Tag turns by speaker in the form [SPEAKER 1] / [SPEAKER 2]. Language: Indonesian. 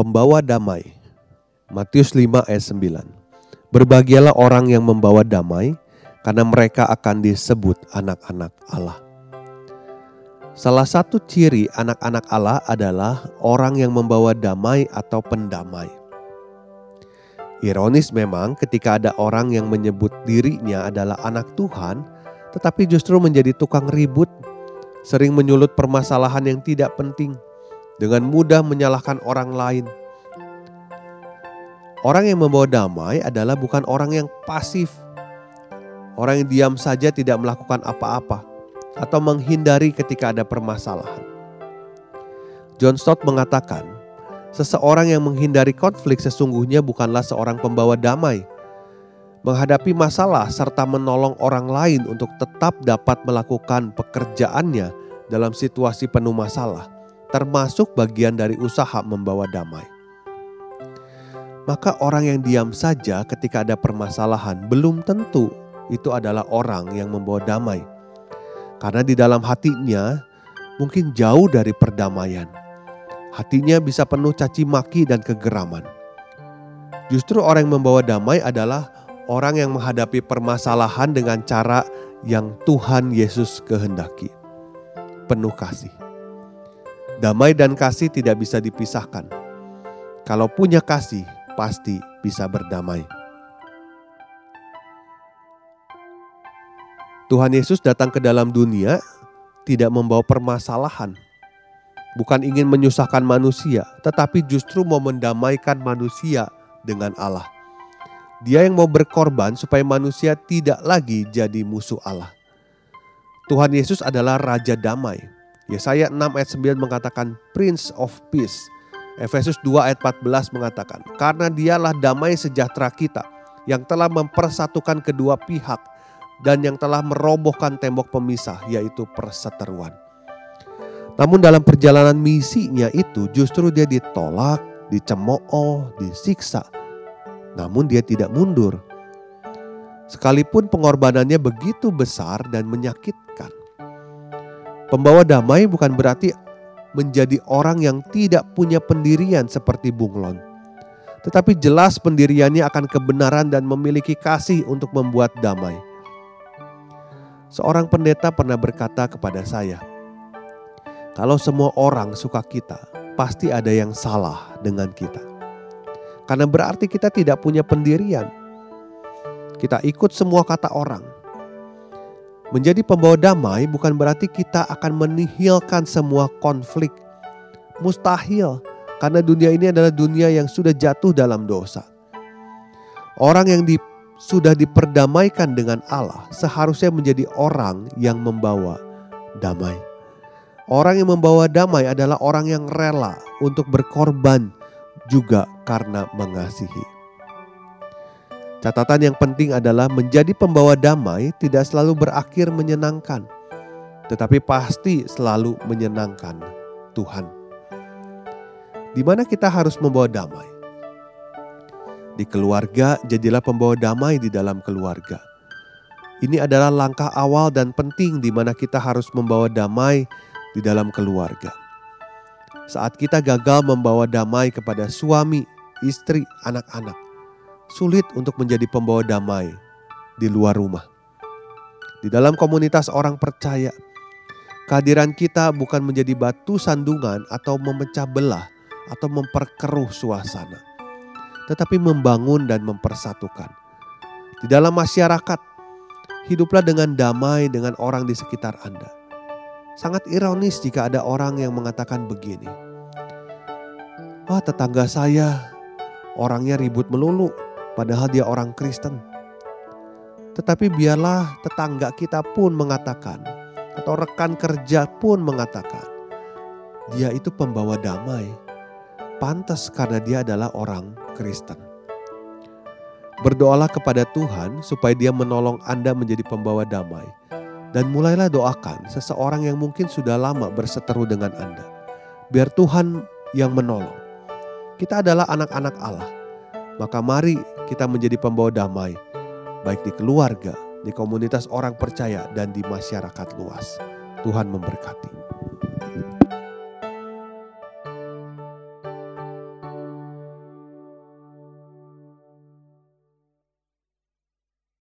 [SPEAKER 1] Pembawa damai. Matius 5 ayat 9. Berbahagialah orang yang membawa damai, karena mereka akan disebut anak-anak Allah. Salah satu ciri anak-anak Allah adalah orang yang membawa damai atau pendamai. Ironis memang ketika ada orang yang menyebut dirinya adalah anak Tuhan, tetapi justru menjadi tukang ribut, sering menyulut permasalahan yang tidak penting, dengan mudah menyalahkan orang lain. Orang yang membawa damai adalah bukan orang yang pasif. Orang yang diam saja tidak melakukan apa-apa atau menghindari ketika ada permasalahan. John Stott mengatakan, seseorang yang menghindari konflik sesungguhnya bukanlah seorang pembawa damai. Menghadapi masalah serta menolong orang lain untuk tetap dapat melakukan pekerjaannya dalam situasi penuh masalah termasuk bagian dari usaha membawa damai. Maka orang yang diam saja ketika ada permasalahan belum tentu itu adalah orang yang membawa damai. Karena di dalam hatinya mungkin jauh dari perdamaian. Hatinya bisa penuh caci maki dan kegeraman. Justru orang yang membawa damai adalah orang yang menghadapi permasalahan dengan cara yang Tuhan Yesus kehendaki. Penuh kasih. Damai dan kasih tidak bisa dipisahkan. Kalau punya kasih, pasti bisa berdamai. Tuhan Yesus datang ke dalam dunia tidak membawa permasalahan, bukan ingin menyusahkan manusia, tetapi justru mau mendamaikan manusia dengan Allah. Dia yang mau berkorban supaya manusia tidak lagi jadi musuh Allah. Tuhan Yesus adalah Raja Damai Yesaya 6 ayat 9 mengatakan Prince of Peace. Efesus 2 ayat 14 mengatakan, karena dialah damai sejahtera kita yang telah mempersatukan kedua pihak dan yang telah merobohkan tembok pemisah yaitu perseteruan. Namun dalam perjalanan misinya itu justru dia ditolak, dicemooh, disiksa. Namun dia tidak mundur. Sekalipun pengorbanannya begitu besar dan menyakitkan. Pembawa damai bukan berarti menjadi orang yang tidak punya pendirian seperti bunglon. Tetapi jelas pendiriannya akan kebenaran dan memiliki kasih untuk membuat damai. Seorang pendeta pernah berkata kepada saya, "Kalau semua orang suka kita, pasti ada yang salah dengan kita." Karena berarti kita tidak punya pendirian. Kita ikut semua kata orang, Menjadi pembawa damai bukan berarti kita akan menihilkan semua konflik. Mustahil, karena dunia ini adalah dunia yang sudah jatuh dalam dosa. Orang yang di, sudah diperdamaikan dengan Allah seharusnya menjadi orang yang membawa damai. Orang yang membawa damai adalah orang yang rela untuk berkorban juga karena mengasihi. Catatan yang penting adalah menjadi pembawa damai tidak selalu berakhir menyenangkan, tetapi pasti selalu menyenangkan Tuhan. Di mana kita harus membawa damai? Di keluarga, jadilah pembawa damai di dalam keluarga. Ini adalah langkah awal dan penting di mana kita harus membawa damai di dalam keluarga. Saat kita gagal membawa damai kepada suami, istri, anak-anak, sulit untuk menjadi pembawa damai di luar rumah. Di dalam komunitas orang percaya, kehadiran kita bukan menjadi batu sandungan atau memecah belah atau memperkeruh suasana, tetapi membangun dan mempersatukan. Di dalam masyarakat, hiduplah dengan damai dengan orang di sekitar Anda. Sangat ironis jika ada orang yang mengatakan begini, "Wah, tetangga saya orangnya ribut melulu, padahal dia orang Kristen. Tetapi biarlah tetangga kita pun mengatakan atau rekan kerja pun mengatakan, dia itu pembawa damai. Pantas karena dia adalah orang Kristen. Berdoalah kepada Tuhan supaya dia menolong Anda menjadi pembawa damai. Dan mulailah doakan seseorang yang mungkin sudah lama berseteru dengan Anda. Biar Tuhan yang menolong. Kita adalah anak-anak Allah. Maka mari kita menjadi pembawa damai. Baik di keluarga, di komunitas orang percaya, dan di masyarakat luas. Tuhan memberkati.